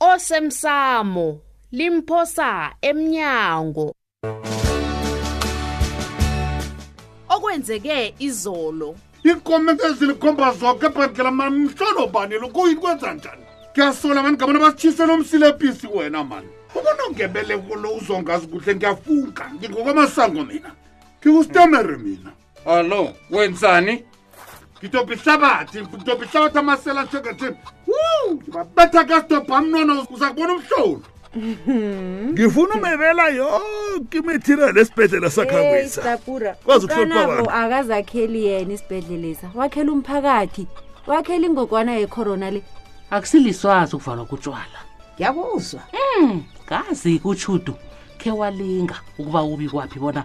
osemsamo limphosa emnyango okwenzeke izolo ikomenti ezilikhomba zoke ebhandlela mani mhlolo bani lo kuyini kwenza njani ngiyasola mani ngabona basitshisela umsilepisi wena mani ubonongebeleko lo uzongazi kuhle ngiyafunga ngingokamasango mina ngikusitemere mina Allo, wenzani? Ngitobisa bathi, ngitobisa bathi amasela njenga nje. Woo! Ngibabetha ka stop amnono uzakubona umhlolo. ngifuna umebela yoke imaterial esibhedlela sakhangwisa sapura Kwazi ukuhlupha Umntanabo abantu. akazakheli yena isibhedlelesa wakhela umphakathi wakhela ingogwana yekhorona le akusiliswazi ukuvalwa kutshwala ngiyakuzwa um ngazi kutshudu khe walinga ukuba ubi kwaphi bona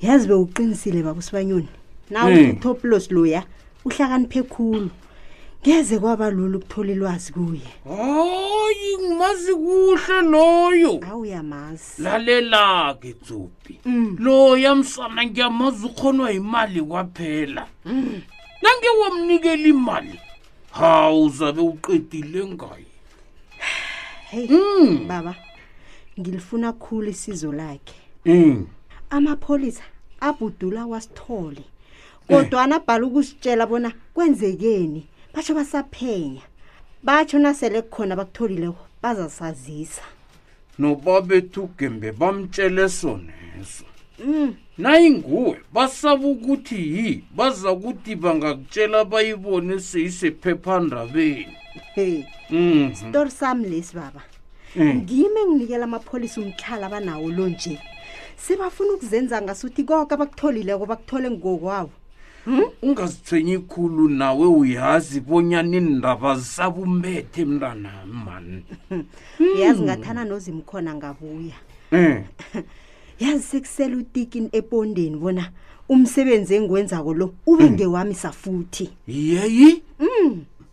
yazi bewuqinisile baba usibanyoni naw Hmm. utoplos loya uhlakaniphe khulu ngeze kwaba lula ukuthola ilwazi kuye hayi ngimazi kuhle loyo awuyamazi lalela-ke tsupi Mm. loya msana ngiyamazi ukhonwa yimali kwaphela nangiwamnikela imali ha uzabe uqedile ngaye heyi mm. baba ngilifuna khulu isizo lakhe mm. amapholisa abhudula wasithole kodwana abhala ukusitshela bona kwenzekeni basho basaphenya batsho nasele kukhona bakutholileko bazasazisa nobabethu gembe bamtshele soneso mm. nayinguwe basaba ukuthi yi baza kuthi bangakutshela bayibone seyisephephandabeni hey. mm. stori sami lesi baba mm. ngime nginikela amapholisa umtlhala abanawo lo nje sebafuna ukuzenza ngasuthi koke abakutholileko bakuthole ngokwabo Hmm? ungazitshwenyi khulu nawe uyazi bonyana iindaba zabumbethe mntanami mani hmm. uyazi ngathana nozimkhona ngabuya um yazi sekusela utikini epondeni bona umsebenzi engiwenzako lo ube hmm. ngewami safuthi yeyi um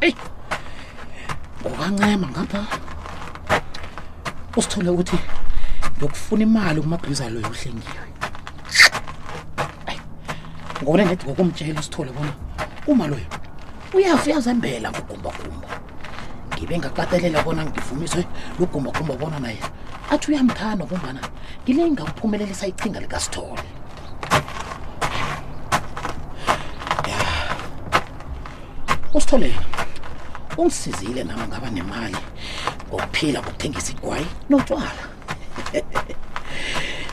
eyi ukancema ngapha usithole ukuthi ngiyokufuna imali kumabhiza loyo uhlengiwe ngone nedi ngokumtshela usithole bona uma loyo uyafa uyazembela ngogumbagumba ngibe ngakatelela bona ngivumiswe logumbagumba bona naye athi uyamthanda ngombana ngile ngingakuphumelelisa ichinga likasithole usithole ungisizile nami ngaba nemali ngokuphila ngokuthengisa igwayi notshwala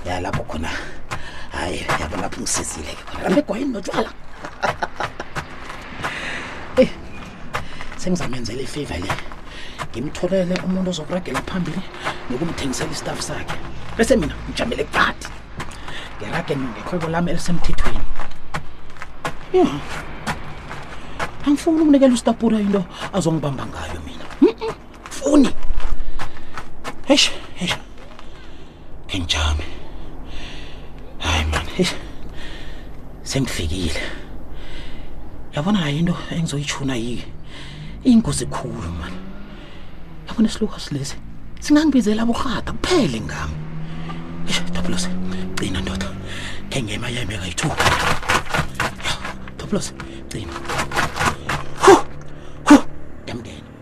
ya lapho khona hayi yabo lapho ungisizile ke khona lapho egwayini notshwala sengizamenzela ifiva le ngimtholele umuntu ozokuragela phambili nokumthengisela istaff sakhe bese mina ngijamele kukati ngirage ngekhwebo lami elisemthethweni ya angifuni umnikela ustapura into azongibamba ngayo mina Funi. Eish, eish. Nginjami. Hayi man, eish. Sengifikile. Yabona hayi into engizoyichuna yi. Ingozi khulu man. Yabona isiluka silesi. Singangibizela aborhada kuphele ngami. Eish, Toplos. Qina ndoda. Kengema yayime kayi-2. Toplos, qina.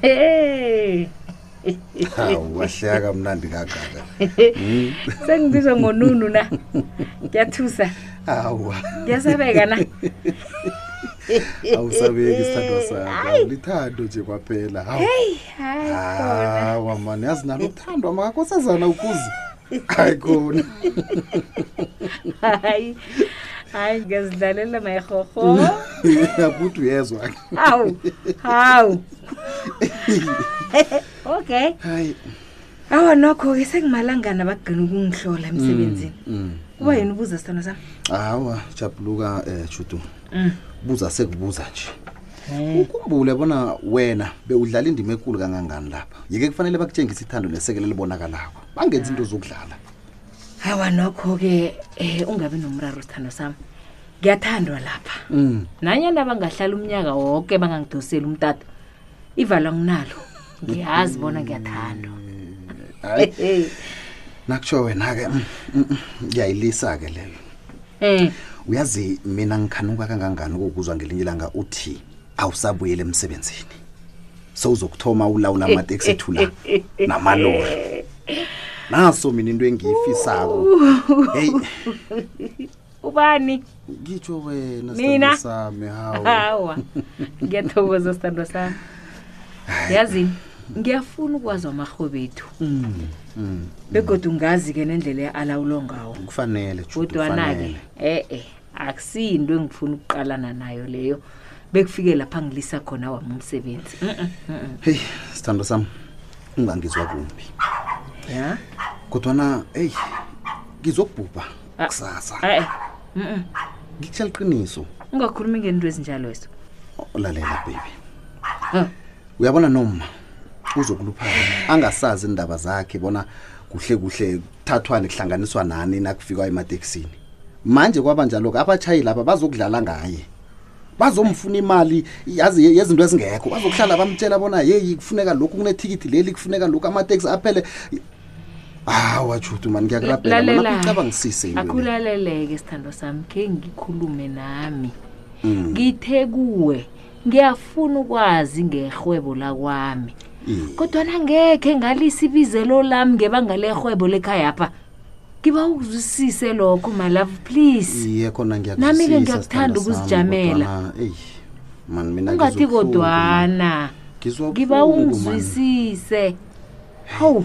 Hey. hawu washiya kamnandi kangaka Hmm? Sengibizwa ngonunu na. Ngiyathusa. hawa Ngiyasabeka na. awusabeki isithandwa sakho lithando nje kwaphela hawu Hey, hayi khona. hawa mani yazi nalo kuthandwa makakosazana ukuze Ay, kuna. hayi hayi ngiyazidlalela mayihoho Yabuthi uyezwa ke. hawu hawu okay Hayi. awa nokho-ke sengimalangana bagcina ukungihlola emsebenzini Mm. kuba yini ubuza sithando sami Hawa, jabuluka eh Judu. Mm. Buza sekubuza nje. Ukhumbule bona wena bewudlala indima ekulu kangangani lapha. Yeke kufanele bakutshengise ithando nesekelo libonakalako. bangenza into zokudlala hawa nokho-ke um ungabi nomraro sithando sami ngiyathandwa lapha mm. nanyana bangahlala umnyaka woke bangangidoseli umtata ivalo anginalo ngiyazi bona ngiyathandwa mm. nakutsho wena-ke mm, ngiyayilisa-ke leyo um uyazi mina ngikhanuka kangangani ukukuzwa ngelinye ilanga uthi awusabuyeli emsebenzini sewuzokuthoma ulawula amateksi ethu la namalori naso mina into engiyifisako heyi ubani ngitsho wena Mina? sithandwa sami hawu hawa ngiyathokoza sithandwa sami yazini ngiyafuna ukwazi wamarhobethu begodwa ungazi-ke nendlela alawulwa ngawo kufanele Judu, kodwana-ke kufanele. e-e akusiyinto engifuna ukuqalana nayo leyo bekufike lapha ngilisa khona wami umsebenzi heyi sithando sam ungangizwa kumbi ya kodwana eyi ngizokubhubha Ah. kusasa e-e mm-mm. ngikutshela iqiniso ungakhulumi ngento ezinjalo eso Oh, lalela baby Huh. uyabona noma uzokuluphala angasazi indaba zakhe bona kuhle kuhle kuthathwani kuhlanganiswa nani nakufikwa emateksini manje kwaba njalo-ke abatshayi laba bazokudlala ngaye bazomfuna imali yazi ye- yezinto ezingekho bazokuhlala bamtshela bona yeyi kufuneka lokhu kunethikithi leli kufuneka lokhu amateksi aphele hawa judu mani ngiyakurabhela Lalela. mana ucabangisise into le. akulaleleke sithando sami khe ngikhulume nami ngithe kuwe ngiyafuna ukwazi ngerhwebo lakwami kodwana ngekhe ngalisa ibizelo lami ngebanga lerhwebo lekhayapha ngiba ukuzwisise lokho my love please iye khona Nami-ke ngiyakuthanda ukuzijamela. mani mina ungathi ngizokufuna. kodwana Ngizwa ngiba ubuhlungu, man. ungizwisise hawu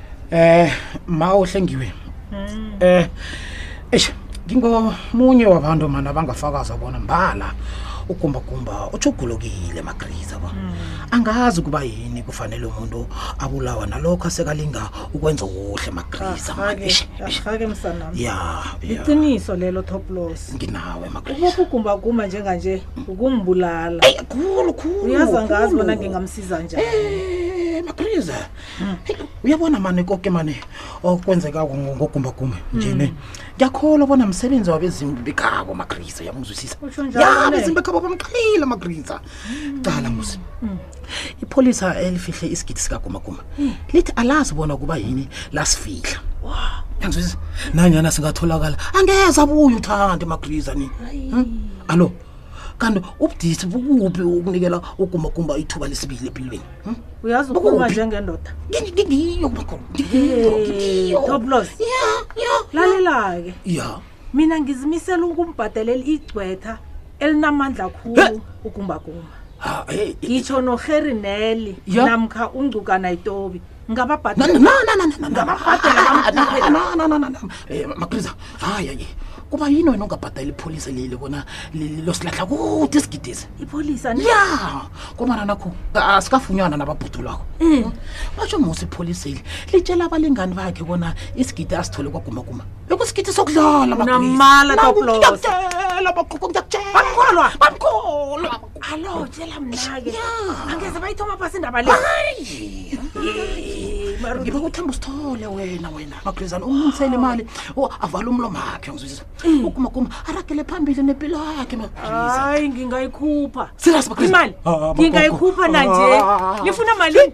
eh ma uhlengiwe mm. eh eish ngingomunye wabantu mani abangafakaza bona mbala ugumbagumba utshugulukile magriza ba mm. angazi ukuba yini kufanele umuntu abulawa nalokho asekalinga ukwenza kuhle magriza ya iqiniso lelo toplos nginawe magrizaubokugumbakumba njenganje ukumbulala khulu khulu uyazi angazi bona ngingamsiza njani eh, magriza uyabona mane koke mane okwenzeka ngogumbagumba nje ne ngiyakholwa bona msebenzi wabezimu bekhabo magrisa yamuzwisisa Usho njalo ya ne? bezimu bekhabo bamqalile magrisa cala musi ipholisa elifihle isigidi sikagumagumba lithi alazi bona kuba yini lasifihla yangizwisisa nanyana singatholakala angeze abuye uthande magrisa ni Hmm? alo kanti ubudisi bukuphi ukunikela ugumagumba ithuba lesibili empilweni hmm? uyazi ukhuluma njengendoda ngiyooblos lalela-ke ya mina ngizimisela ukumbhadelela igcwetha elinamandla khulu ugumbagumba ngitsho noherineli namkha ungcukana itobi ngababhadela no no no no no ngababhadela bamkhuphela no no no no no eh mapriza hayi hayi kuba yini wena ungabhadali ipholisa leli bona losilahla kude isigidisi ipholisa ne ya komana nakho asikafunywana nababhudulwako Mm. basho musa ipholisa eli litshela abalingani bakhe bona isigidi asithole kwagumaguma bekusigidi sokudlala Unamala, Toplos. bamkholwa bamkholwa alo tshela mnake angeze bayithoma phasi indaba le ngibe kuthemba usithole wena wena magrizana umnisele imali o avale umlomo wakhe ngizwisa ukumakuma aragele phambili nempilo yakhe magriza hayi ngingayikhupha Serious, Bakriza? imali Ah, ah, ngingayikhupha nanje Ah, ah, ah. nifuna malini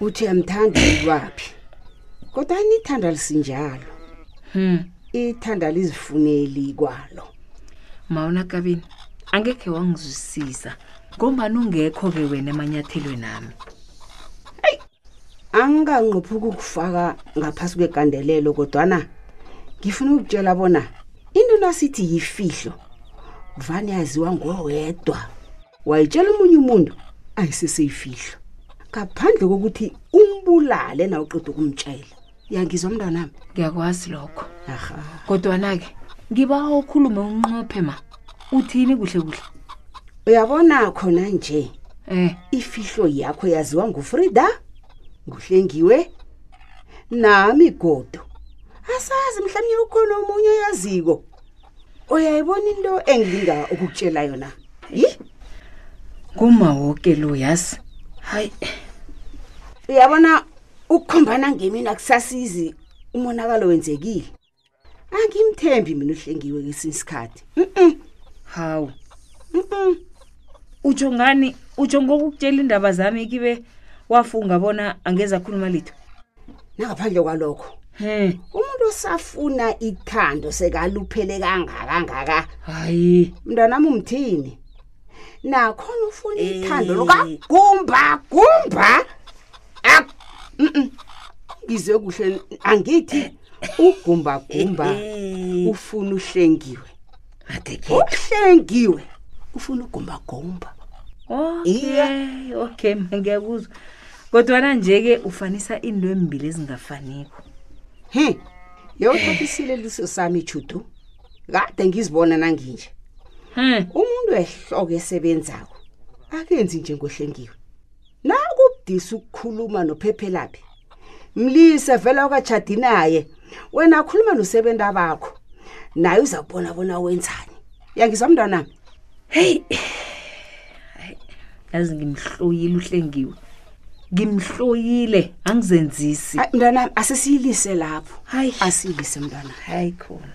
uthi uyamthanda uwaphi kodwa nithanda lisinjalo hmm. ithanda lizifuneli kwalo mawona kabini angekhe wangizwisisa ngombani ungekho-ke wena emanyathelweni ami eyi anginganqophi ukukufaka ngaphasi kwegandelelo kodwana ngifuna ukutshela bona into nasithi yifihlo vane yaziwa ngowedwa wayitshela omunye umuntu ayiseseyifihlo ngaphandle kokuthi umbulale na uqeda ukumtshela yangizwa mntwanami ngiyakwazi lokho aha kodwana-ke ngiba okhulume unqophe ma uthini kuhle kuhle uyabona khona nje um ifihlo yakho yaziwa ngufrida nguhlengiwe nami godo asazi mhlawumnye ukhona omunye oyaziko uyayibona into engilinga ukukutshela yona yi kuma woke lo yazi hayi uyabona ukukhombana ngemini akusasizi umonakalo wenzekile angimthembi mina uhlengiwe kwesinye isikhathi mm hawu mm utsho ngani utsho ngokukutshela iindaba zami kibe wafunga bona angeza khuluma litho nangaphandle kwalokho um umuntu osafuna ithando sekaluphele kangakangaka hayi mntwanami umthini nakhona ufuna ithando lokagumba gumba ngizwe kuhle angithi ugumbagumba ufuna uhlengiwe uhlengiwe ufuna ugumbagumba okay okay ma ngiyakuzwa kodwana nje-ke ufanisa into embili ezingafaniko Hmm. Leyo thathisile liso sami Chutu. Kade ngizibona nanginje. Hmm. Umuntu ehloko esebenzako akenzi njengohlengiwe. Nakubudisa ukukhuluma nophephelaphi. mlise vela ukatshadi naye wena akhuluma nosebenzi abakho naye uza kubona bona wenzani yangizwa mntwanami heyi yazi ngimhloyile uhlengiwe ngimhloyile angizenzisi mntwanami asesiyilise lapho hayi asiyilise mntwana hayi khona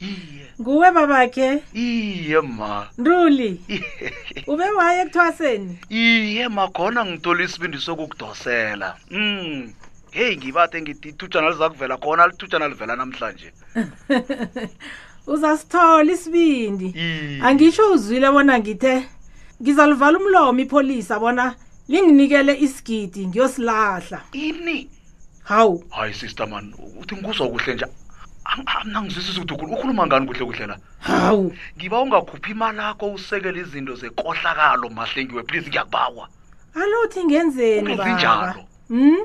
iye nguwe babakhe iye ma nduli ube waye ekuthwaseni iye ma khona ngithola isibindi sokukudosela mm heyi ngibathe ngithi ithutshana liza kuvela khona lithutshana livela namhlanje uzasithola isibindi iye angisho uzwile bona ngithe ngizalivala umlomo ipholisa bona linginikele isigidi ngiyosilahla ini hawu hayi sister man uthi ngikuzwa kuhle nje angizwisisi ukuthi ukhuluma ngani kuhle kuhle la hawu ngiba ungakhuphi imali akho usekele izinto zekohlakalo mahlengiwe please ngiyakubawa alothi ngenzeni baba um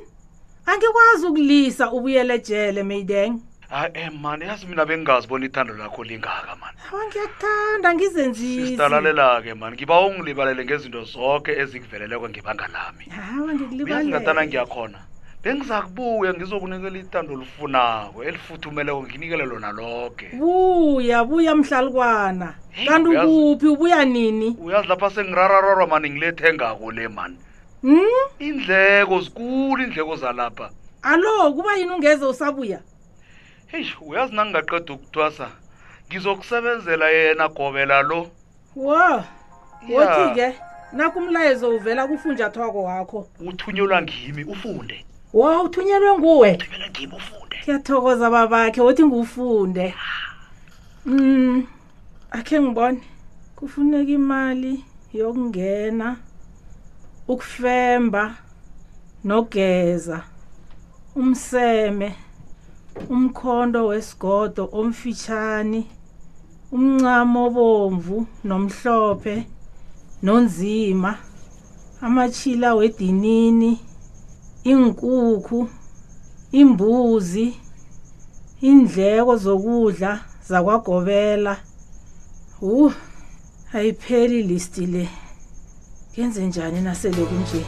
angikwazi ukulisa ubuyele ejele maydeng hayi eh, mani yazi mina bengingazi bona ithando lakho lingaka mani awa ngiyakuthanda ngizenzisi sidalalela-ke mani ngiba ungilibalele ngezinto zonke ezikuveleleko ngebanga lami awa ngikulibalengatana ngiyakhona bengizakubuya ngizokunikela ithando olufunako elifuthumeleko nginikele lona loke buya buya mhlalukwana kanti ukuphi ubuya nini uyazi lapha sengirarararwa mani ngilethengako le mani Hmm? Indleko zikulu indleko zalapha. Alo kuba yini ungeze usabuya? Hey, uyazi nangingaqeda ukuthwasa. Ngizokusebenzela yena gobela lo. Wo. Wothi ke nakumlayezo uvela kufunjathwako wakho. Uthunyelwa ngimi ufunde. Wo uthunyelwe nguwe. Uthunyelwe ngimi ufunde. Kuyathokoza babakhe wothi ngufunde. Mm. akhe ngibone kufuneka imali yokungena ukufemba nogeza umseme umkhonto wesigodo omfitshani umncamo obomvu nomhlophe nonzima amatshila wedinini iinkukhu imbuzi iindleko zokudla zakwagobela hu ayipheli listi le ngenze njani nasele kunje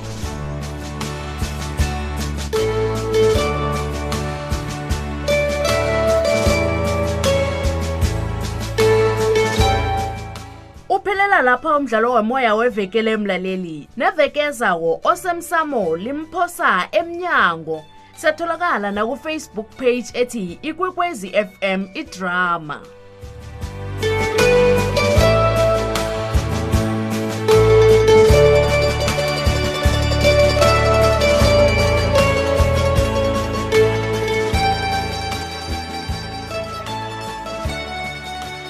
Uphelela lapha umdlalo womoya wevekele emlaleli neveke ezawo osemsamo limphosa emnyango setholakala nakufacebook page ethi ikwekwezi fm idrama